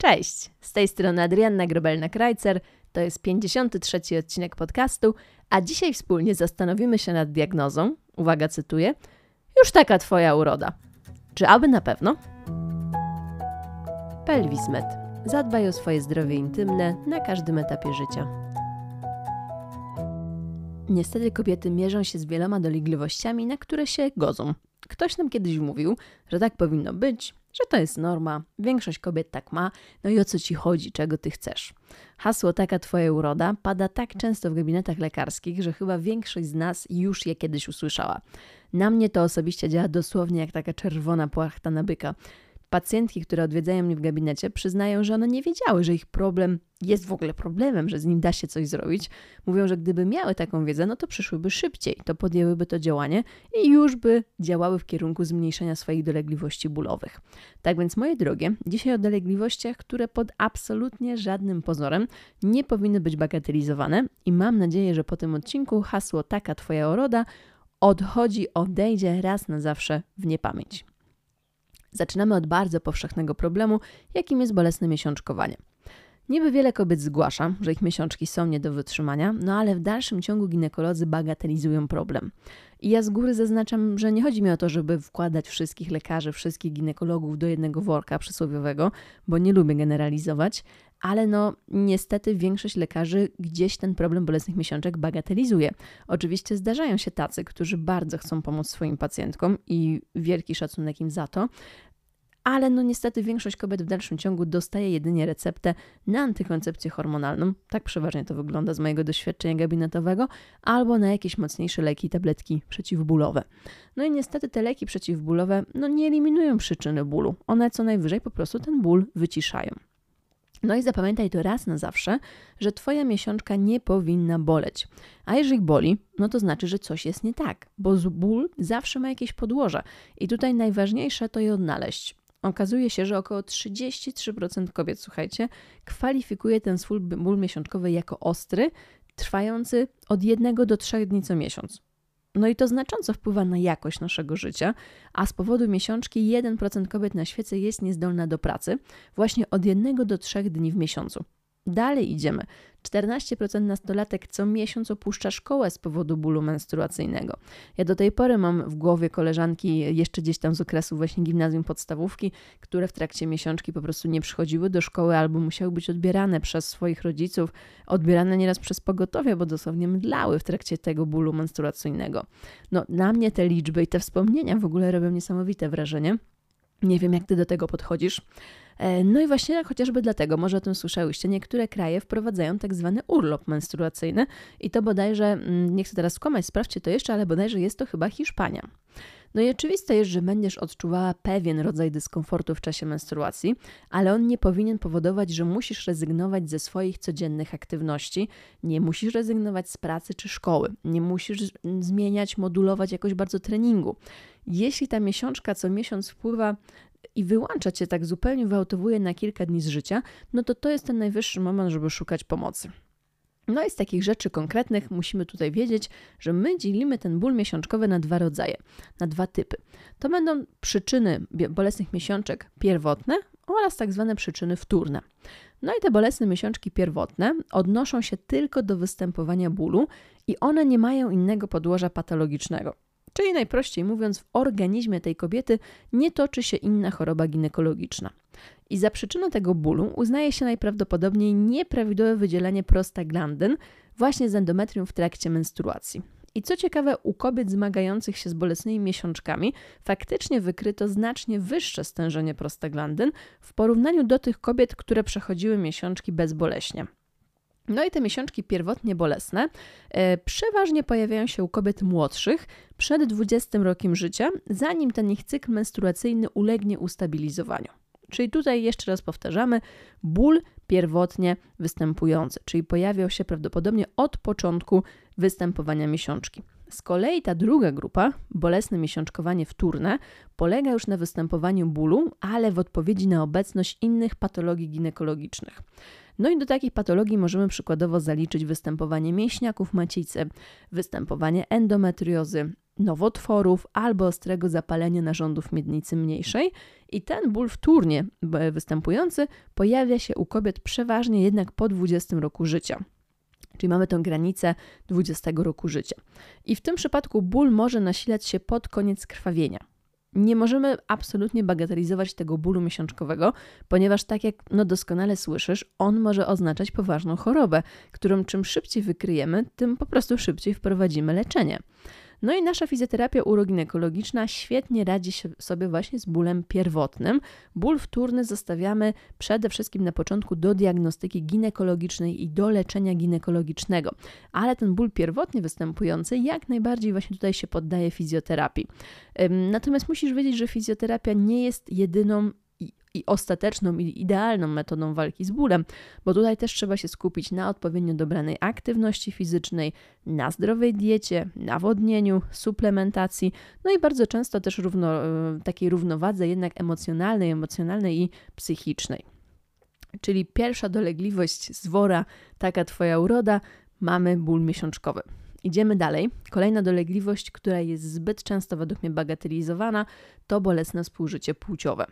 Cześć, z tej strony Adrianna Grobelna-Krajcer, to jest 53 odcinek podcastu, a dzisiaj wspólnie zastanowimy się nad diagnozą, uwaga cytuję, już taka twoja uroda. Czy aby na pewno? Pelwismet. Zadbaj o swoje zdrowie intymne na każdym etapie życia. Niestety kobiety mierzą się z wieloma dolegliwościami, na które się godzą. Ktoś nam kiedyś mówił, że tak powinno być, że to jest norma, większość kobiet tak ma, no i o co ci chodzi, czego ty chcesz. Hasło taka twoja uroda pada tak często w gabinetach lekarskich, że chyba większość z nas już je kiedyś usłyszała. Na mnie to osobiście działa dosłownie jak taka czerwona płachta na byka. Pacjentki, które odwiedzają mnie w gabinecie, przyznają, że one nie wiedziały, że ich problem jest w ogóle problemem, że z nim da się coś zrobić. Mówią, że gdyby miały taką wiedzę, no to przyszłyby szybciej, to podjęłyby to działanie i już by działały w kierunku zmniejszenia swoich dolegliwości bólowych. Tak więc, moje drogie, dzisiaj o dolegliwościach, które pod absolutnie żadnym pozorem nie powinny być bagatelizowane i mam nadzieję, że po tym odcinku hasło taka twoja oroda odchodzi, odejdzie raz na zawsze w niepamięć. Zaczynamy od bardzo powszechnego problemu, jakim jest bolesne miesiączkowanie. Niby wiele kobiet zgłasza, że ich miesiączki są nie do wytrzymania, no ale w dalszym ciągu ginekolodzy bagatelizują problem. I ja z góry zaznaczam, że nie chodzi mi o to, żeby wkładać wszystkich lekarzy, wszystkich ginekologów do jednego worka przysłowiowego, bo nie lubię generalizować, ale no niestety większość lekarzy gdzieś ten problem bolesnych miesiączek bagatelizuje. Oczywiście zdarzają się tacy, którzy bardzo chcą pomóc swoim pacjentkom i wielki szacunek im za to, ale no niestety większość kobiet w dalszym ciągu dostaje jedynie receptę na antykoncepcję hormonalną, tak przeważnie to wygląda z mojego doświadczenia gabinetowego, albo na jakieś mocniejsze leki tabletki przeciwbólowe. No i niestety te leki przeciwbólowe no nie eliminują przyczyny bólu, one co najwyżej po prostu ten ból wyciszają. No i zapamiętaj to raz na zawsze, że Twoja miesiączka nie powinna boleć. A jeżeli boli, no to znaczy, że coś jest nie tak, bo ból zawsze ma jakieś podłoże. I tutaj najważniejsze to je odnaleźć. Okazuje się, że około 33% kobiet, słuchajcie, kwalifikuje ten swój ból miesiączkowy jako ostry, trwający od jednego do trzech dni co miesiąc. No i to znacząco wpływa na jakość naszego życia, a z powodu miesiączki 1% kobiet na świecie jest niezdolna do pracy właśnie od 1 do 3 dni w miesiącu. Dalej idziemy. 14% nastolatek co miesiąc opuszcza szkołę z powodu bólu menstruacyjnego. Ja do tej pory mam w głowie koleżanki jeszcze gdzieś tam z okresu właśnie gimnazjum podstawówki, które w trakcie miesiączki po prostu nie przychodziły do szkoły albo musiały być odbierane przez swoich rodziców, odbierane nieraz przez pogotowie, bo dosłownie mdlały w trakcie tego bólu menstruacyjnego. No, na mnie te liczby i te wspomnienia w ogóle robią niesamowite wrażenie. Nie wiem, jak ty do tego podchodzisz. E, no i właśnie chociażby dlatego, może o tym słyszałyście, niektóre kraje wprowadzają tak zwany urlop menstruacyjny i to bodajże, mm, nie chcę teraz skłamać, sprawdźcie to jeszcze, ale bodajże jest to chyba Hiszpania. No i oczywiste jest, że będziesz odczuwała pewien rodzaj dyskomfortu w czasie menstruacji, ale on nie powinien powodować, że musisz rezygnować ze swoich codziennych aktywności, nie musisz rezygnować z pracy czy szkoły, nie musisz zmieniać, modulować jakoś bardzo treningu. Jeśli ta miesiączka co miesiąc wpływa i wyłącza cię tak zupełnie, wyautowuje na kilka dni z życia, no to to jest ten najwyższy moment, żeby szukać pomocy. No i z takich rzeczy konkretnych musimy tutaj wiedzieć, że my dzielimy ten ból miesiączkowy na dwa rodzaje, na dwa typy. To będą przyczyny bolesnych miesiączek pierwotne oraz tak zwane przyczyny wtórne. No i te bolesne miesiączki pierwotne odnoszą się tylko do występowania bólu i one nie mają innego podłoża patologicznego. Czyli najprościej mówiąc, w organizmie tej kobiety nie toczy się inna choroba ginekologiczna. I za przyczynę tego bólu uznaje się najprawdopodobniej nieprawidłowe wydzielenie prostaglandyn właśnie z endometrium w trakcie menstruacji. I co ciekawe, u kobiet zmagających się z bolesnymi miesiączkami faktycznie wykryto znacznie wyższe stężenie prostaglandyn w porównaniu do tych kobiet, które przechodziły miesiączki bezboleśnie. No i te miesiączki pierwotnie bolesne e, przeważnie pojawiają się u kobiet młodszych przed 20 rokiem życia, zanim ten ich cykl menstruacyjny ulegnie ustabilizowaniu. Czyli tutaj jeszcze raz powtarzamy, ból pierwotnie występujący, czyli pojawiał się prawdopodobnie od początku występowania miesiączki. Z kolei ta druga grupa, bolesne miesiączkowanie wtórne, polega już na występowaniu bólu, ale w odpowiedzi na obecność innych patologii ginekologicznych. No i do takich patologii możemy przykładowo zaliczyć występowanie mięśniaków macicy, występowanie endometriozy, nowotworów albo ostrego zapalenia narządów miednicy mniejszej i ten ból wtórnie występujący pojawia się u kobiet przeważnie jednak po 20 roku życia. Czyli mamy tę granicę 20 roku życia. I w tym przypadku ból może nasilać się pod koniec krwawienia. Nie możemy absolutnie bagatelizować tego bólu miesiączkowego, ponieważ tak jak no doskonale słyszysz, on może oznaczać poważną chorobę, którą czym szybciej wykryjemy, tym po prostu szybciej wprowadzimy leczenie. No i nasza fizjoterapia uroginekologiczna świetnie radzi sobie właśnie z bólem pierwotnym. Ból wtórny zostawiamy przede wszystkim na początku do diagnostyki ginekologicznej i do leczenia ginekologicznego, ale ten ból pierwotnie występujący jak najbardziej właśnie tutaj się poddaje fizjoterapii. Natomiast musisz wiedzieć, że fizjoterapia nie jest jedyną i ostateczną i idealną metodą walki z bólem, bo tutaj też trzeba się skupić na odpowiednio dobranej aktywności fizycznej, na zdrowej diecie, nawodnieniu, suplementacji, no i bardzo często też równo, e, takiej równowadze jednak emocjonalnej, emocjonalnej i psychicznej. Czyli pierwsza dolegliwość z wora, taka Twoja uroda, mamy ból miesiączkowy. Idziemy dalej. Kolejna dolegliwość, która jest zbyt często według mnie bagatelizowana, to bolesne współżycie płciowe.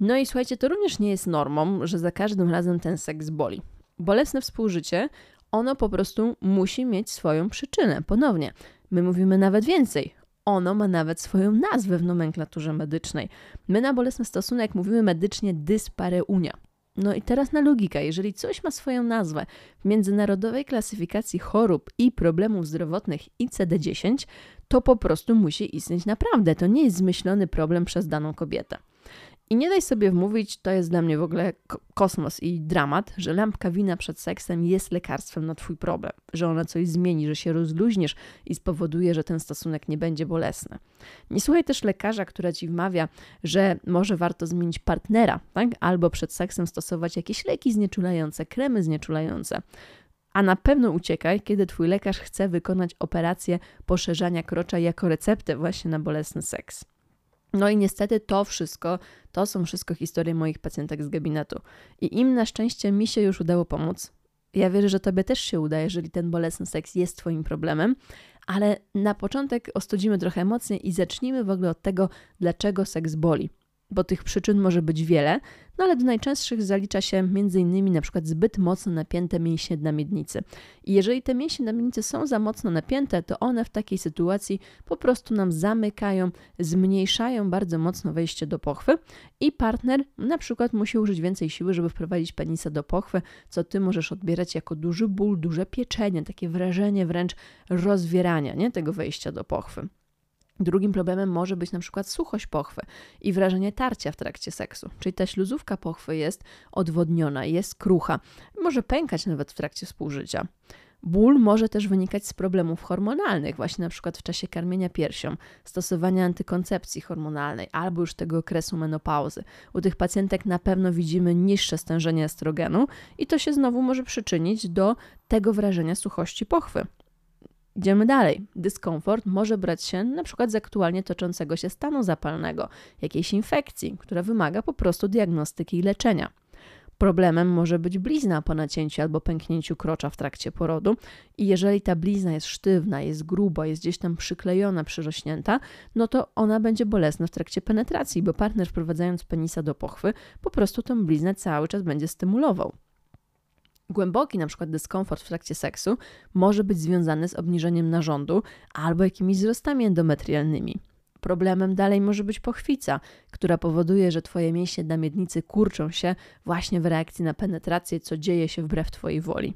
No i słuchajcie, to również nie jest normą, że za każdym razem ten seks boli. Bolesne współżycie, ono po prostu musi mieć swoją przyczynę. Ponownie, my mówimy nawet więcej. Ono ma nawet swoją nazwę w nomenklaturze medycznej. My na bolesny stosunek mówimy medycznie dyspareunia. No i teraz na logika. Jeżeli coś ma swoją nazwę w międzynarodowej klasyfikacji chorób i problemów zdrowotnych ICD-10, to po prostu musi istnieć naprawdę. To nie jest zmyślony problem przez daną kobietę. I nie daj sobie wmówić, to jest dla mnie w ogóle kosmos i dramat, że lampka wina przed seksem jest lekarstwem na twój problem, że ona coś zmieni, że się rozluźniesz i spowoduje, że ten stosunek nie będzie bolesny. Nie słuchaj też lekarza, która ci wmawia, że może warto zmienić partnera, tak? albo przed seksem stosować jakieś leki znieczulające, kremy znieczulające. A na pewno uciekaj, kiedy twój lekarz chce wykonać operację poszerzania krocza jako receptę właśnie na bolesny seks. No i niestety to wszystko, to są wszystko historie moich pacjentek z gabinetu. I im na szczęście mi się już udało pomóc. Ja wierzę, że tobie też się uda, jeżeli ten bolesny seks jest twoim problemem, ale na początek ostudzimy trochę emocje i zacznijmy w ogóle od tego, dlaczego seks boli bo tych przyczyn może być wiele, no ale do najczęstszych zalicza się m.in. na przykład zbyt mocno napięte mięśnie na miednicy. I jeżeli te mięśnie na miednicy są za mocno napięte, to one w takiej sytuacji po prostu nam zamykają, zmniejszają bardzo mocno wejście do pochwy i partner na przykład musi użyć więcej siły, żeby wprowadzić penisa do pochwy, co ty możesz odbierać jako duży ból, duże pieczenie, takie wrażenie wręcz rozwierania nie, tego wejścia do pochwy. Drugim problemem może być na przykład suchość pochwy i wrażenie tarcia w trakcie seksu, czyli ta śluzówka pochwy jest odwodniona, jest krucha, może pękać nawet w trakcie współżycia. Ból może też wynikać z problemów hormonalnych, właśnie na przykład w czasie karmienia piersią, stosowania antykoncepcji hormonalnej albo już tego okresu menopauzy. U tych pacjentek na pewno widzimy niższe stężenie estrogenu i to się znowu może przyczynić do tego wrażenia suchości pochwy. Idziemy dalej. Dyskomfort może brać się przykład z aktualnie toczącego się stanu zapalnego, jakiejś infekcji, która wymaga po prostu diagnostyki i leczenia. Problemem może być blizna po nacięciu albo pęknięciu krocza w trakcie porodu i jeżeli ta blizna jest sztywna, jest gruba, jest gdzieś tam przyklejona, przyrośnięta, no to ona będzie bolesna w trakcie penetracji, bo partner wprowadzając penisa do pochwy po prostu tę bliznę cały czas będzie stymulował. Głęboki na przykład dyskomfort w trakcie seksu może być związany z obniżeniem narządu albo jakimiś wzrostami endometrialnymi. Problemem dalej może być pochwica, która powoduje, że Twoje mięśnie na miednicy kurczą się właśnie w reakcji na penetrację, co dzieje się wbrew Twojej woli.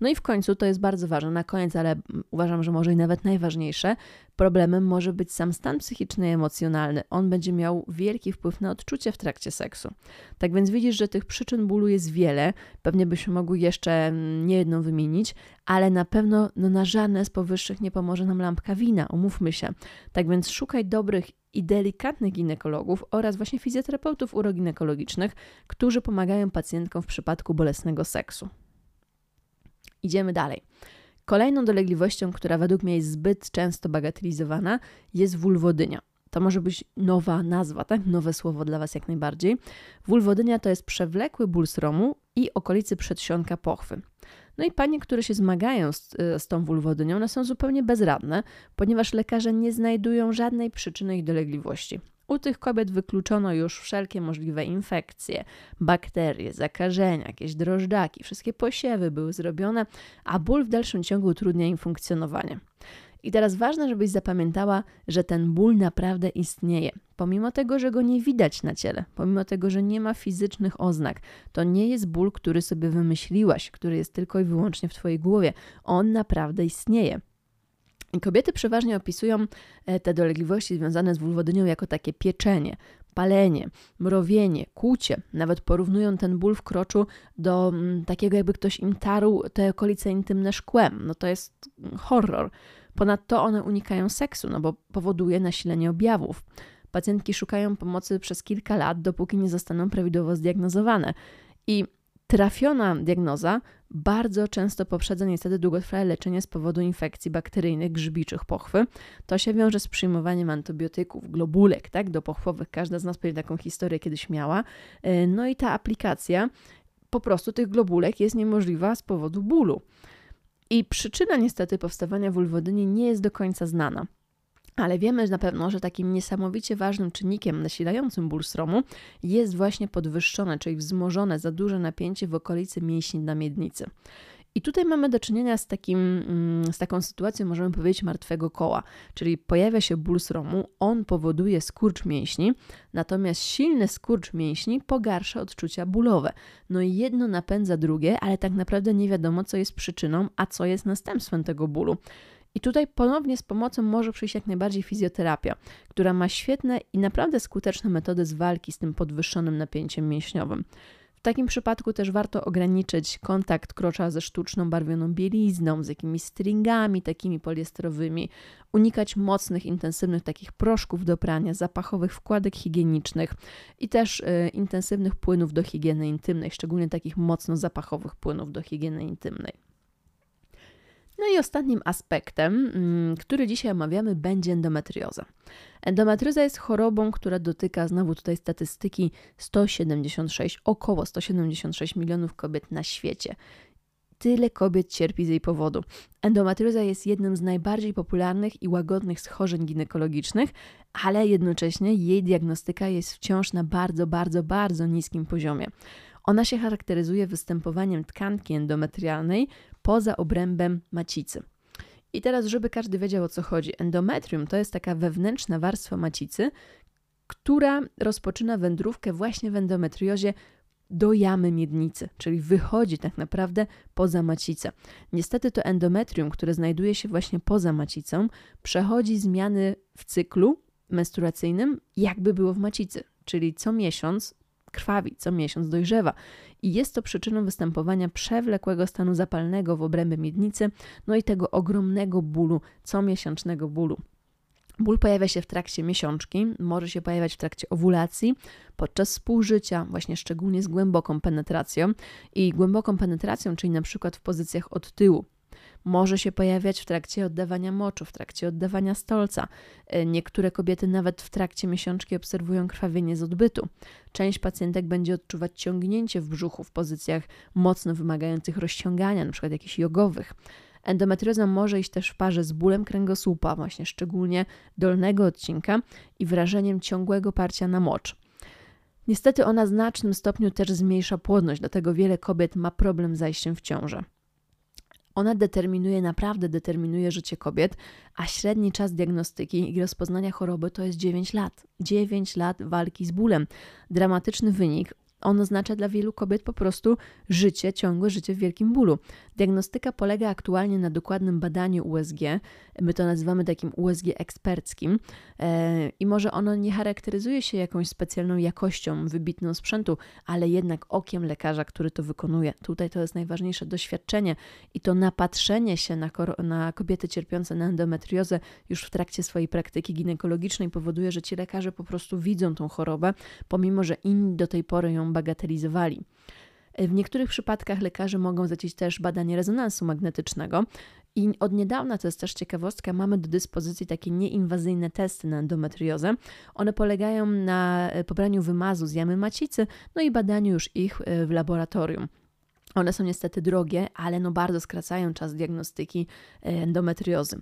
No i w końcu, to jest bardzo ważne, na koniec, ale uważam, że może i nawet najważniejsze, problemem może być sam stan psychiczny i emocjonalny. On będzie miał wielki wpływ na odczucie w trakcie seksu. Tak więc widzisz, że tych przyczyn bólu jest wiele, pewnie byśmy mogli jeszcze mm, nie jedną wymienić, ale na pewno no, na żadne z powyższych nie pomoże nam lampka wina, umówmy się. Tak więc szukaj dobrych i delikatnych ginekologów oraz właśnie fizjoterapeutów uroginekologicznych, którzy pomagają pacjentkom w przypadku bolesnego seksu. Idziemy dalej. Kolejną dolegliwością, która według mnie jest zbyt często bagatelizowana, jest wulwodynia. To może być nowa nazwa, tak? Nowe słowo dla Was jak najbardziej. Wulwodynia to jest przewlekły ból sromu i okolicy przedsionka pochwy. No i panie, które się zmagają z, z tą wulwodynią, one są zupełnie bezradne, ponieważ lekarze nie znajdują żadnej przyczyny ich dolegliwości. U tych kobiet wykluczono już wszelkie możliwe infekcje, bakterie, zakażenia, jakieś drożdżaki, wszystkie posiewy były zrobione, a ból w dalszym ciągu utrudnia im funkcjonowanie. I teraz ważne, żebyś zapamiętała, że ten ból naprawdę istnieje. Pomimo tego, że go nie widać na ciele, pomimo tego, że nie ma fizycznych oznak, to nie jest ból, który sobie wymyśliłaś, który jest tylko i wyłącznie w Twojej głowie. On naprawdę istnieje. I kobiety przeważnie opisują e, te dolegliwości związane z wulwodynią jako takie pieczenie, palenie, mrowienie, kłucie. Nawet porównują ten ból w kroczu do mm, takiego, jakby ktoś im tarł te okolice intymne szkłem. No to jest horror. Ponadto one unikają seksu, no bo powoduje nasilenie objawów. Pacjentki szukają pomocy przez kilka lat, dopóki nie zostaną prawidłowo zdiagnozowane. I trafiona diagnoza bardzo często poprzedza niestety długotrwałe leczenie z powodu infekcji bakteryjnych, grzybiczych pochwy. To się wiąże z przyjmowaniem antybiotyków, globulek, tak, do pochwowych. Każda z nas pewnie taką historię kiedyś miała. E, no i ta aplikacja po prostu tych globulek jest niemożliwa z powodu bólu. I przyczyna niestety powstawania wulwodyni nie jest do końca znana. Ale wiemy na pewno, że takim niesamowicie ważnym czynnikiem nasilającym ból stromu jest właśnie podwyższone, czyli wzmożone za duże napięcie w okolicy mięśni na miednicy. I tutaj mamy do czynienia z, takim, mm, z taką sytuacją, możemy powiedzieć, martwego koła, czyli pojawia się ból sromu, on powoduje skurcz mięśni, natomiast silny skurcz mięśni pogarsza odczucia bólowe. No i jedno napędza drugie, ale tak naprawdę nie wiadomo, co jest przyczyną, a co jest następstwem tego bólu. I tutaj ponownie z pomocą może przyjść jak najbardziej fizjoterapia, która ma świetne i naprawdę skuteczne metody z walki z tym podwyższonym napięciem mięśniowym. W takim przypadku też warto ograniczyć kontakt krocza ze sztuczną barwioną bielizną, z jakimiś stringami takimi poliestrowymi, unikać mocnych, intensywnych takich proszków do prania, zapachowych wkładek higienicznych i też y, intensywnych płynów do higieny intymnej, szczególnie takich mocno zapachowych płynów do higieny intymnej. No i ostatnim aspektem, mm, który dzisiaj omawiamy, będzie endometrioza. Endometrioza jest chorobą, która dotyka, znowu tutaj statystyki, 176, około 176 milionów kobiet na świecie. Tyle kobiet cierpi z jej powodu. Endometrioza jest jednym z najbardziej popularnych i łagodnych schorzeń ginekologicznych, ale jednocześnie jej diagnostyka jest wciąż na bardzo, bardzo, bardzo niskim poziomie. Ona się charakteryzuje występowaniem tkanki endometrialnej poza obrębem macicy. I teraz, żeby każdy wiedział o co chodzi, endometrium to jest taka wewnętrzna warstwa macicy, która rozpoczyna wędrówkę właśnie w endometriozie do jamy miednicy, czyli wychodzi tak naprawdę poza macicę. Niestety to endometrium, które znajduje się właśnie poza macicą, przechodzi zmiany w cyklu menstruacyjnym, jakby było w macicy, czyli co miesiąc krwawi, co miesiąc dojrzewa. I jest to przyczyną występowania przewlekłego stanu zapalnego w obrębie miednicy, no i tego ogromnego bólu, comiesięcznego bólu. Ból pojawia się w trakcie miesiączki, może się pojawiać w trakcie owulacji, podczas współżycia, właśnie szczególnie z głęboką penetracją. I głęboką penetracją, czyli na przykład w pozycjach od tyłu, może się pojawiać w trakcie oddawania moczu, w trakcie oddawania stolca. E, niektóre kobiety nawet w trakcie miesiączki obserwują krwawienie z odbytu. Część pacjentek będzie odczuwać ciągnięcie w brzuchu w pozycjach mocno wymagających rozciągania, np. jakichś jogowych. Endometrioza może iść też w parze z bólem kręgosłupa, właśnie szczególnie dolnego odcinka i wrażeniem ciągłego parcia na mocz. Niestety ona w znacznym stopniu też zmniejsza płodność, dlatego wiele kobiet ma problem z zajściem w ciążę. Ona determinuje, naprawdę determinuje życie kobiet, a średni czas diagnostyki i rozpoznania choroby to jest 9 lat. 9 lat walki z bólem. Dramatyczny wynik, on oznacza dla wielu kobiet po prostu życie, ciągłe życie w wielkim bólu. Diagnostyka polega aktualnie na dokładnym badaniu USG. My to nazywamy takim USG eksperckim e, i może ono nie charakteryzuje się jakąś specjalną jakością, wybitną sprzętu, ale jednak okiem lekarza, który to wykonuje. Tutaj to jest najważniejsze doświadczenie i to napatrzenie się na, na kobiety cierpiące na endometriozę już w trakcie swojej praktyki ginekologicznej powoduje, że ci lekarze po prostu widzą tą chorobę, pomimo że inni do tej pory ją bagatelizowali. W niektórych przypadkach lekarze mogą zlecić też badanie rezonansu magnetycznego. I od niedawna, to jest też ciekawostka, mamy do dyspozycji takie nieinwazyjne testy na endometriozę. One polegają na pobraniu wymazu z jamy macicy, no i badaniu już ich e, w laboratorium. One są niestety drogie, ale no bardzo skracają czas diagnostyki e, endometriozy.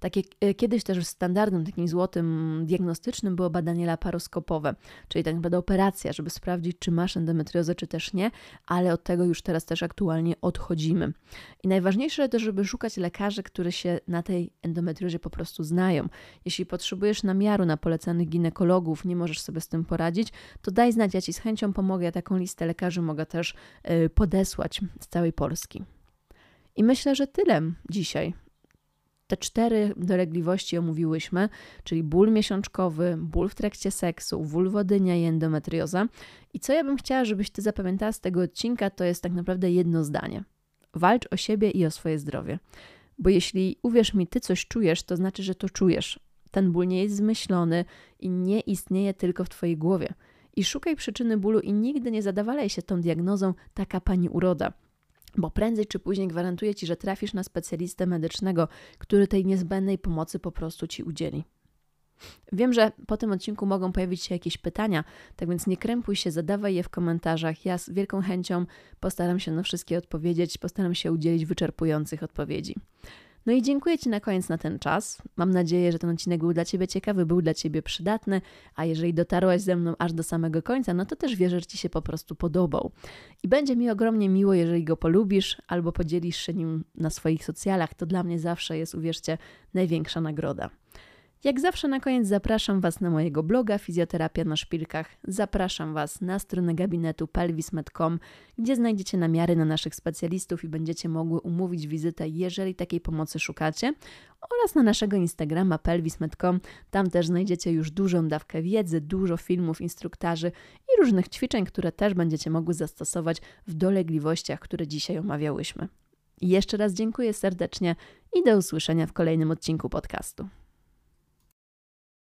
Takie, kiedyś też standardem, takim złotym diagnostycznym było badanie laparoskopowe, czyli tak naprawdę operacja, żeby sprawdzić, czy masz endometriozę, czy też nie, ale od tego już teraz też aktualnie odchodzimy. I najważniejsze to, żeby szukać lekarzy, którzy się na tej endometriozie po prostu znają. Jeśli potrzebujesz namiaru na polecanych ginekologów, nie możesz sobie z tym poradzić, to daj znać, ja Ci z chęcią pomogę, ja taką listę lekarzy mogę też e, z całej Polski. I myślę, że tyle dzisiaj. Te cztery dolegliwości omówiłyśmy, czyli ból miesiączkowy, ból w trakcie seksu, wulwodynia i endometrioza. I co ja bym chciała, żebyś ty zapamiętała z tego odcinka, to jest tak naprawdę jedno zdanie. Walcz o siebie i o swoje zdrowie. Bo jeśli, uwierz mi, ty coś czujesz, to znaczy, że to czujesz. Ten ból nie jest zmyślony i nie istnieje tylko w twojej głowie. I szukaj przyczyny bólu i nigdy nie zadawalaj się tą diagnozą taka pani uroda bo prędzej czy później gwarantuję Ci, że trafisz na specjalistę medycznego, który tej niezbędnej pomocy po prostu Ci udzieli. Wiem, że po tym odcinku mogą pojawić się jakieś pytania, tak więc nie krępuj się, zadawaj je w komentarzach. Ja z wielką chęcią postaram się na wszystkie odpowiedzieć, postaram się udzielić wyczerpujących odpowiedzi. No i dziękuję Ci na koniec na ten czas. Mam nadzieję, że ten odcinek był dla Ciebie ciekawy, był dla Ciebie przydatny, a jeżeli dotarłaś ze mną aż do samego końca, no to też wierzę, że Ci się po prostu podobał. I będzie mi ogromnie miło, jeżeli go polubisz albo podzielisz się nim na swoich socjalach. To dla mnie zawsze jest, uwierzcie, największa nagroda. Jak zawsze na koniec zapraszam Was na mojego bloga Fizjoterapia na Szpilkach. Zapraszam Was na stronę gabinetu pelvis.com, gdzie znajdziecie namiary na naszych specjalistów i będziecie mogły umówić wizytę, jeżeli takiej pomocy szukacie, oraz na naszego Instagrama pelvis.com. Tam też znajdziecie już dużą dawkę wiedzy, dużo filmów, instruktarzy i różnych ćwiczeń, które też będziecie mogły zastosować w dolegliwościach, które dzisiaj omawiałyśmy. Jeszcze raz dziękuję serdecznie i do usłyszenia w kolejnym odcinku podcastu.